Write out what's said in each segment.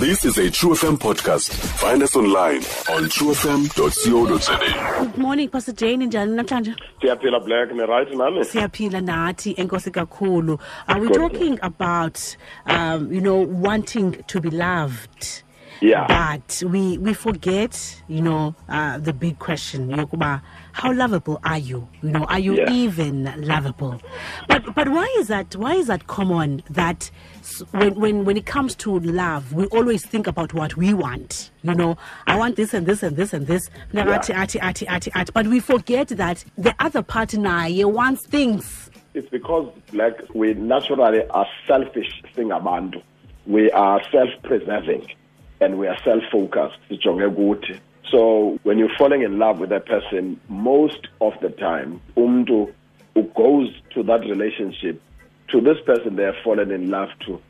This is a True FM podcast. Find us online on truefm.co.za. Good morning Pastor J njani namhlanje? siyaphila black ne-right nami Siyaphila nathi enkosi kakhulu. Are we talking about um you know wanting to be loved? Yeah. But we we forget, you know, uh, the big question, yokuba how lovable are you? You know, are you Yeah. even lovable? But but why is that why is that common that when when when it comes to love, we always think about what we want. You know, I want this and this and this and this. Ati, ati, ati, ati, ati. But we forget that the other partner yeah, wants things. it's because black we naturally are selfish thing singabantu we are self-preserving and we are self-focused so when you're falling in love with a person most of the time umntu who goes to that relationship to this person they have fallen in love to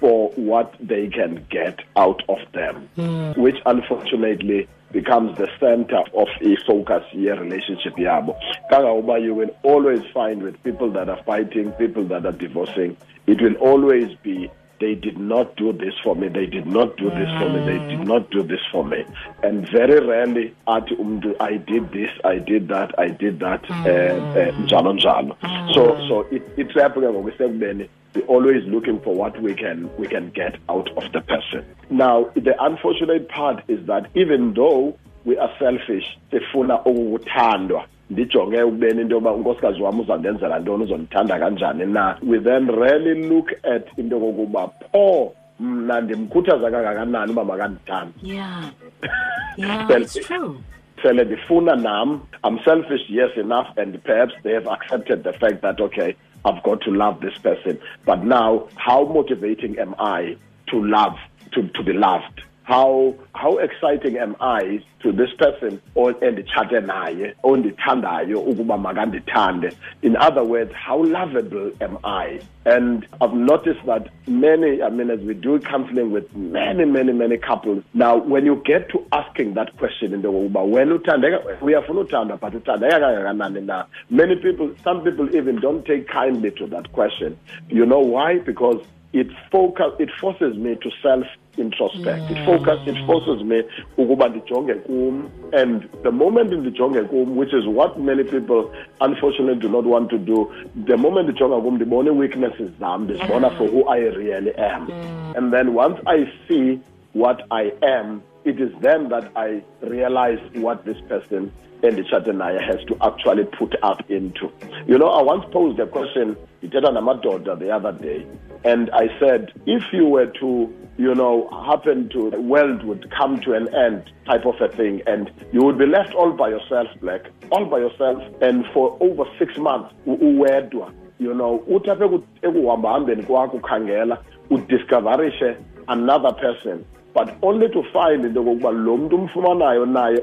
for what they can get out of them, hmm. which unfortunately becomes the center of a focus year relationship yabo. Kangangoba you will always find with people that are fighting, people that are divorcing, it will always be they did not do this for me, they did not do this for me, they did not do this for me. And very rarely athi I did this, I did that, I did that, uh, uh, njalo njalo. So so it it's happening ngokusekubeni we're always looking for what we can we can get out of the person. Now the unfortunate part is that even though we are selfish, sifuna ukuthandwa ndijonge ukubeni into yoba unkosikazi wam uzandenzela ntoni uzondithanda kanjani na we then really look at into yokokuba pho mna ndimkhuthaza kangakanani uba makandithande Yeah. Yeah, it's true. sele ndifuna nam i'm selfish yes enough and perhaps they have accepted the fact that okay i've got to love this person but now how motivating am i to love to, to be loved how how exciting am i to this person or enditshate naye ondithandayo ukuba in other words how lovable am i? And i've noticed that many i mean as we do counseling with many many many couples now when you get to asking that question into yokokuba wena uthandeka? Uyafuna uthandwa but uthandeka na? Many people some people even don't take kindly to that question. You know why? Because it focus it forces me to self introspect it focus it mm. forces me ukuba ndijonge kum. And the moment ndijonge kum which is what many people unfortunately do not want to do the moment ndijonga kum ndibona weaknesses zam ndizibona mm. for who i really am. Mm. And then once i see what i am it is then that i realize what this person and the Chatanaya has to actually put up into. You know, I once posed a question, ndithetha namadoda the other day, and I said, if you were to, you know, happen to, the world would come to an end type of a thing, and you would be left all by yourself, Black, all by yourself, and for over six months, you know, uthi apha eku- ekuhambahambeni kwakho ukhangela, udiscoverishe another person, but only to find into yokokuba lo mntu umfumanayo naye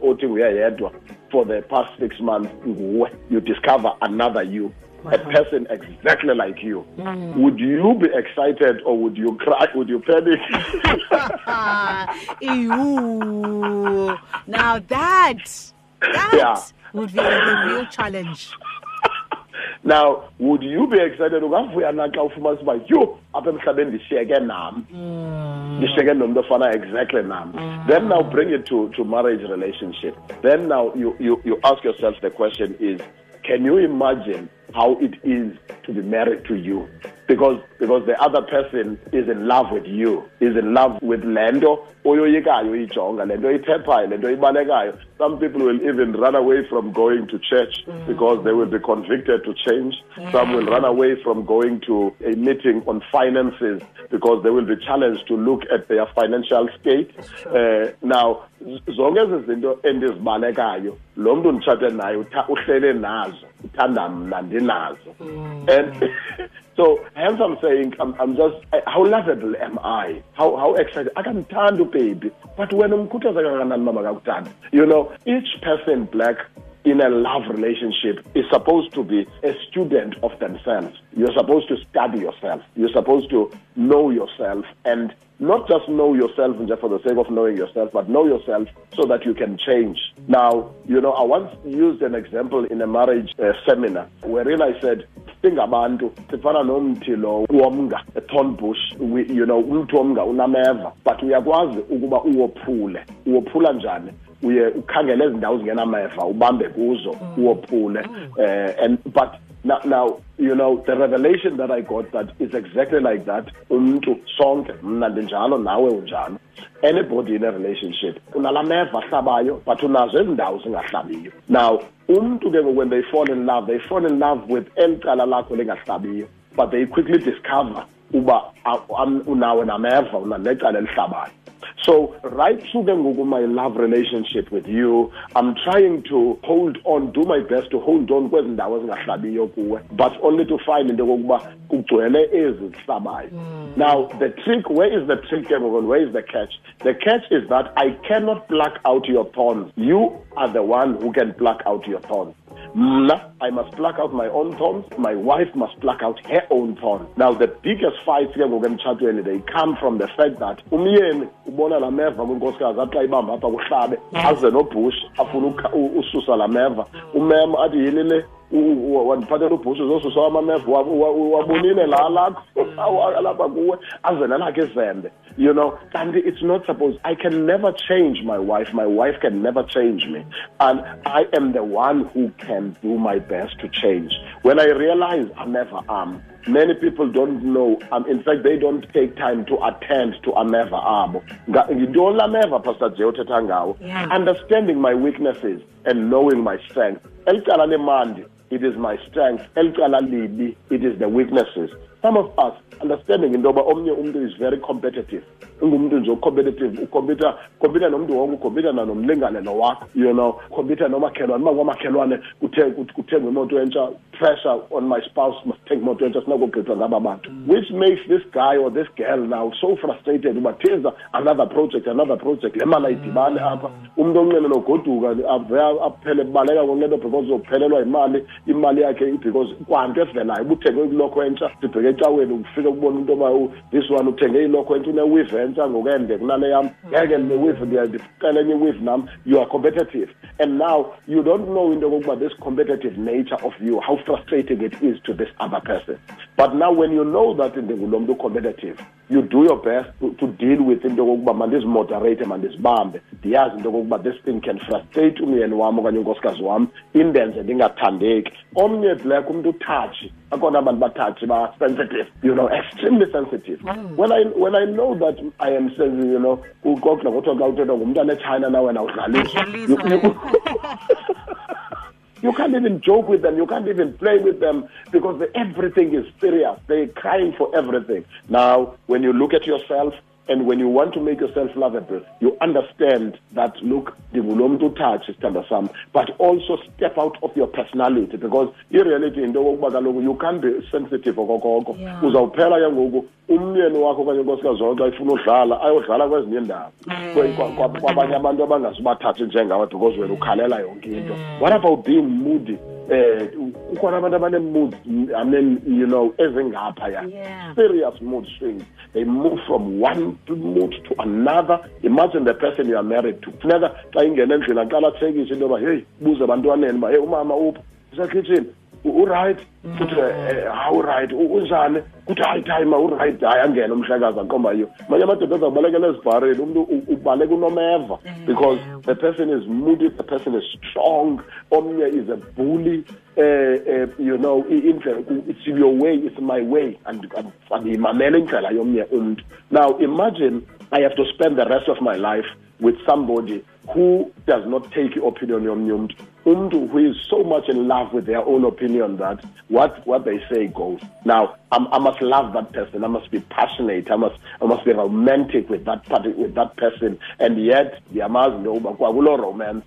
for the past six months you discover another you a person exactly like you. Hmm. Would you be excited or would you cry would you panic? Ew. Now that that Yeah. would be a real challenge. now would you be excited? Ungavuya na xa ufumanisa uba yho apha emhlabeni ndishiyeke nam. Hmm. Ndishiyeke nomntu ofana exactly nam. Then now hmm. bring it to, to marriage relationship. Then now you, you, you ask yourself the question is can you imagine how it is to be married to you because because the other person is in love with you is in love with le nto oyoyikayo uyijonga le nto iphephayo le nto ibalekayo. Some people will even run away from going to church because they will be convicted to change. Some will run away from going to a meeting on finances because they will be challenged to look at their financial state. Uh, now zonke ezi zinto endizibalekayo lo mntu nditshate naye uhlele nazo uthanda mna ndinazo so hence i'm saying i'm, I'm just how lovable am i? How, how excited? I akamthanda ubaby but wena umkhuthaza kangakanani mama kakuthanda you know each person black in a love relationship is supposed to be a student of themselves. You're supposed to study yourself. You're supposed to know yourself and not just know yourself just for the sake of knowing yourself, but know yourself so that you can change. Now, you know, I once used an example in a marriage uh, seminar wherein I said, singabantu sifana womnga thorn bush you know umthi unameva but uyakwazi ukuba uwophule uwophula njani uye ukhangele ezi ndawo zingenameva ubambe kuzo uwophule uh, and but now, now you know the revelation that i got that is exactly like that umntu sonke mna ndinjalo nawe unjalo anybody in a relationship unala meva ahlabayo but unazo ezi ndawo zingahlabiyo. Now umntu ke when they fall in love they fall in love with eli cala lakho lingahlabiyo but they quickly discover uba unawe nameva unanecala elihlabayo. So right through ke ngoku my love relationship with you i'm trying to hold on do my best to hold on kwezi ndawo ezingahlabiyo kuwe but only to find into yokokuba kugcwele ezi zihlabayo. Hmm. Now the trick where is the trick ke ngoku where is the catch? The catch is that i cannot pluck out your thorns. You are the one who can pluck out your thorns Mna, I must pluck out my own thorns. My wife must pluck out her own thorn. Now, the biggest fights ke ngoku emtshatweni they come from the fact that umyeni ubona la meva kwinkosikazi athi ibamba apha kuhlabe aze nobhushi afuna ususa la meva umema athi yini le wandiphathela ubhushi uzosusa amameva wabonile la lakho alapha kuwe aze nalakhe izembe you know? Kanti it's not supposed i can never change my wife my wife can never change me and i am the one who can do my best to change. When i realize i never am. Many people don't know um, in fact they don't take time to attend to ameva abo yintoni lameva pastor j uthetha ngawo. Understanding my weaknesses and knowing my strength. Elicala lemandi it is my strength. It is the weaknesses some of us understanding into yoba omnye umntu is very competitive. Ungumntu nje ucompetitive ukhompyutha khompyutha nomntu wonke ukhompyutha nanomlingane lo wakho you know khompyutha nomakhelwane uba kwamakhelwane kuthengwe imoto entsha pressure on my spouse must take imoto entsha sinakogqithwa ngaba bantu. Which makes this guy or this girl now so frustrated uba thiza another project another project le mali ayidibane apha. Umntu onqene nogoduka aphele baleka ngonqedo because uzophelelwa yimali imali yakhe because kwanto evelayo ubuthenge ilokho entsha sibheke ecaweni ufike kubona into yoba oh, this one uthenge ilokho entsha unewive entsha ngokende kunale yam mm. ngeke newive ndicela enye iwive nam you are competitive. And now you don't know into yokokuba this competitive nature of you how frustrating it is to this other person. But now when you know that ndingulo mntu competitive you do your best to, to deal with into yokokuba mandizimoderate mandizibambe. Ndiyazi into yokokuba this thing can frustrate umyeni wam okanye unkosikazi wam indenze ndingathandeki. Omnye black umntu uthatshi akhona abantu bathatshi ba-sensitive you know extremely sensitive. Mm. when i when i know that i am you know ukokla ngothiwa xa uthethwa ngumntana echina na wena udlalisa You can't even joke with them. You can't even play with them because everything is serious. They're crying for everything. Now, when you look at yourself, and when you want to make yourself lovable, you understand that, look, ndingulo to touch isithanda sam, but also step out of your personality because yokokuba kaloku you can't be sensitive okokoko uzawuphela ke ngoku umyeni wakho okanye unkosikazi wakho xa ifuna udlala ayodlala kwezinye iindawo mm. kwabanye abantu abangazubathathi njengawe because wena ukhalela yonke into mm. what about being moody eh kukhona abantu abanee-mood i mean you know ezingaphaya. Yeah. serious mood swings they move from one mood to another. Imagine the person you are married to. Funeka xa ingena endlini aqala athekise into yoba heyi buze ebantwaneni uba heyi umama upha usekhitshini uright kuthi eh, hawu right unjani kuthi hayi time uright hayi angena umhlekazi aqomba yiyo manye amadoda azawubalekela ezibhareni umntu ubaleka unomeva because the person is moody the person is strong. Omnye is a bully uh, you know it's your way it's my way. And andiyimamele indlela yomnye umntu. Now imagine i have to spend the rest of my life with somebody who does not take your opinion yomnye umntu who is so much in love with their own opinion that what, what they say goes. Now, i must love that person. I must be passionate. I must, I must be romantic with that with that person. And yet, the into yokuba kwakulo romance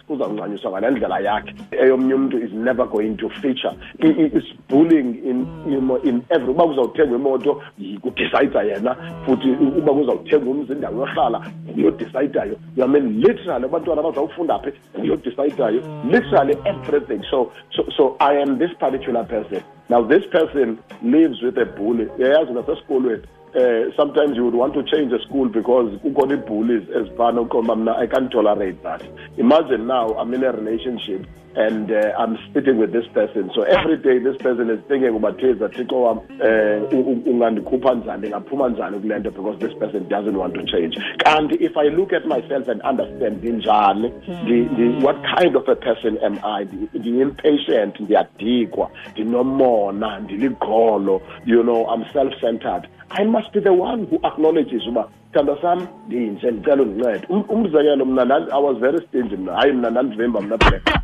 umntu is never going to feature. It's bullying in, you in every, uba kuzawuthengwa imoto kudicayida yena futhi uba kuzawuthengwa umzi indawo yohlala uyodisayidayo. I mean, literally abantwana bazawufunda phi uyodisayidayo. Literally everything. So, so, so I am this particular person. Now, this person lives with a bully. Uyayazi nasesikolweni uh, sometimes you would want to change the school because kukhona bullies ezifana uqomba i can't tolerate that. Imagine now i'm in a relationship and uh, i'm sitting with this person. So every day this person is thinking uba theza thixo wam um ungandikhupha njani ndingaphuma njani kule nto because this person doesn't want to change. Kanti if i look at myself and understand ndinjani ndi- ndi- what kind of a person am i? Ndi- ndi-impatient ndiyadikwa ndinomona ndiligqolo you know i'm self-centered i must be the one who acknowledges uba thanda sam ndinje ndicela undincede. Um- umzekelo mna i was very stingy mna. Hayi mna ndandivimba mna black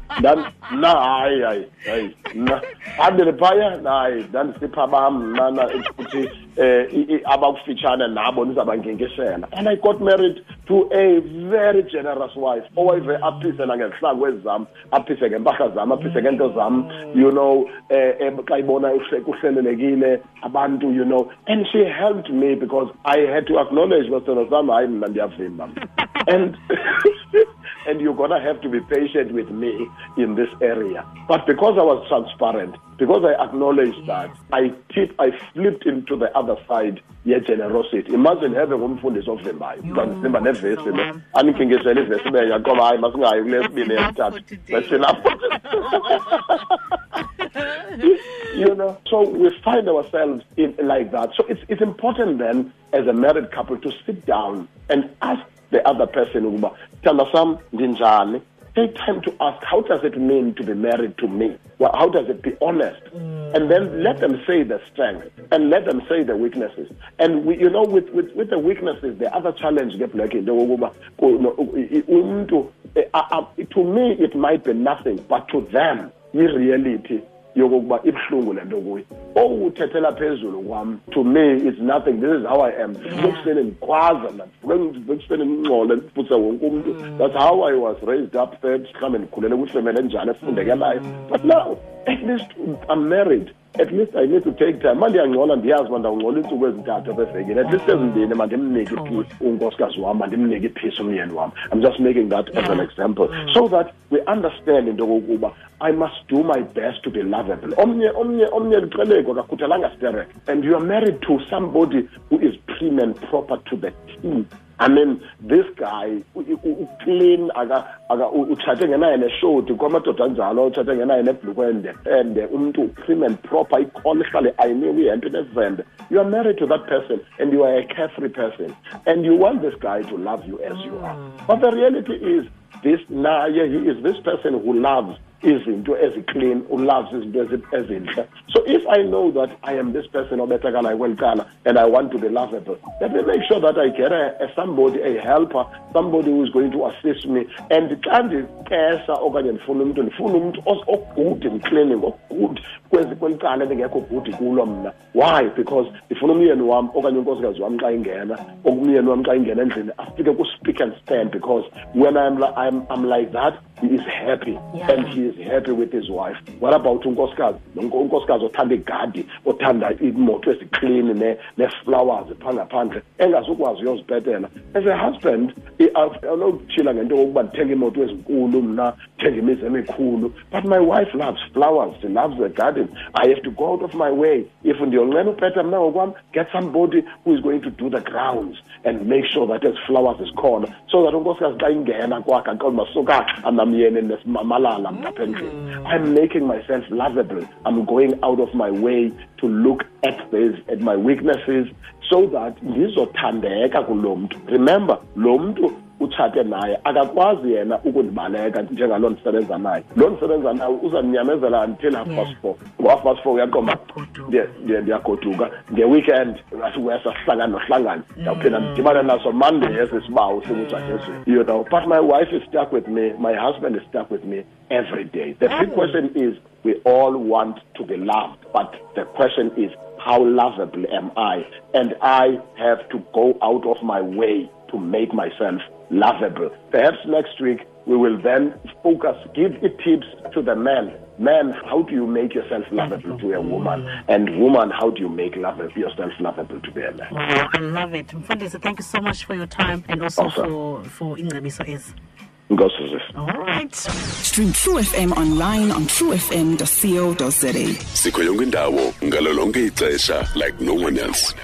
mna hayi hayi hayi mna. Andiliphaya hayi ndandisipha bam mnana futhi um abakufitshane nabo ndizabangenkishela and i got married to a very generous wife. Owayeve aphise nangezihlangu ezizam aphise ngempahla zam aphise ngeento zam you know um xa ibona kuhlelelekile abantu you know. And she helped me because i had to acknowledge basitona sam hayi mna ndiyavimba. And and you're gonna have to be patient with me in this area. But because I was transparent, because I acknowledged that, I tip, I flipped into the other side ye generosity. Imagine having umfundisi ovimbayo. Ndandivimba nevesi le. Anikhingisele ivesi benye aqoba hayi masingayi kule sibini yesithathu. Besina you know so we find ourselves in like that so it's it's important then as a married couple to sit down and ask the other person ukuba thanda sam ndinjani? Take time to ask how does it mean to be married to me? Well, how does it be honest? And then let them say the strength and let them say the weaknesses. And we, you know with, with, with the weaknesses the other challenge ke black into yokokuba umuntu eh, to me it might be nothing but to them i-reality yokokuba ibuhlungu le nto kuyo owuthethela phezulu kwam to me it's nothing. This is how i am. Ndivukekusele ndikhwaza mna ndivuke ekuseni ndingcole ndiputse wonke umntu. That's how i was raised up there mhlawumbi ndikhulele kwifemeli enjani efundekelayo but now at least i'm married at least i need to take time. Ma ndiyangcola ndiyazi uba ndawungcola iintsuku ezintathu apevekini at least ezimbini mandimnike ipeace unkosikazi wam mandimnike ipeace umyeni wam. I'm just making that as an example. So that we understand into yokokuba I must do my best to be lovable. Omnye omnye omnye liqeleko akakhuthalanga sterek. And you are married to somebody who is prim and proper to the T. I mean, this guy u- u- u- clean aka aka uthathe ngenaye neshoti kwamadoda anjalo uthathe ngenaye nebhlukwe ende ende umuntu prim and proper ikhola ihlale ayiniwe ihempe nezembe you are married to that person and you are a carefree person and you want this guy to love you as you are. Mm. But the reality is this naye he is this person who loves izinto eziclean uloves izinto ezi- ezinhle. So if i know that i am this person obethakalayo kweli cala and i want to be lovable let me make sure that i get a, a somebody a helper somebody who is going to assist me. And xa ndikesa okanye ndifuna umntu ndifuna umntu in cleaning ogood kwezi kweli cala endingekho good kulo mna. Why? Because ndifuna umyeni wam okanye unkosikazi wam xa ingena okumyeni wam xa ingena endlini afike ku-speak and stand because when I'm, I'm, I'm like that he is happy. Yeah. and he is happy with his wife. What about unkosikazi? Unkosikazi othanda igadi othanda imoto eziclean ne- nee-flowers phaa ngaphandle engazukwazi uyozipetela as a husband anokutshila ngento yokokuba ndithenge imoto ezinkulu mna ndithenge imizi emikhulu. But my wife loves flowers she loves the garden. I have to go out of my way if ndiyonqena upeta mna ngokwam get somebody who is going to do the grounds and make sure that as flowers zikhona so that unkosikazi xa ingena kwakhe aqonde uba suka anamyeni nesimamalala mna mm. apha endlini i'm making myself lovable. I'm going out of my way to look at this at my weaknesses so that ndizothandeka kulo mntu. Remember lo mntu utshate naye. Akakwazi yena ukundibaleka njengaloo ndisebenza naye. Loo ndisebenza naye uzandinyamezela until half past four. Ngo-half past four ndiye- ndiyagoduka. Nge-weekend asiwesa sihlangane nohlangane ndawuphinda mm. ndidibane naso monday esi sibawu singujajesweni you know but my wife is stuck with me. My husband is stuck with me every day. The big oh. question is we all want to be loved but the question is how lovable am I? And I have to go out of my way to make myself lovable. Perhaps next week we will then focus, give it tips to the men. Men, how do you make yourself lovable to a woman? And woman, how do you make love, yourself lovable to be a man? Wow, I love it. Mfundisi, thank you so much for your time and also Awesome. for, for ingcebiso ezi. All right. Stream True FM online on truefm.co.za. sikho yonke indawo ngalo ixesha like no one else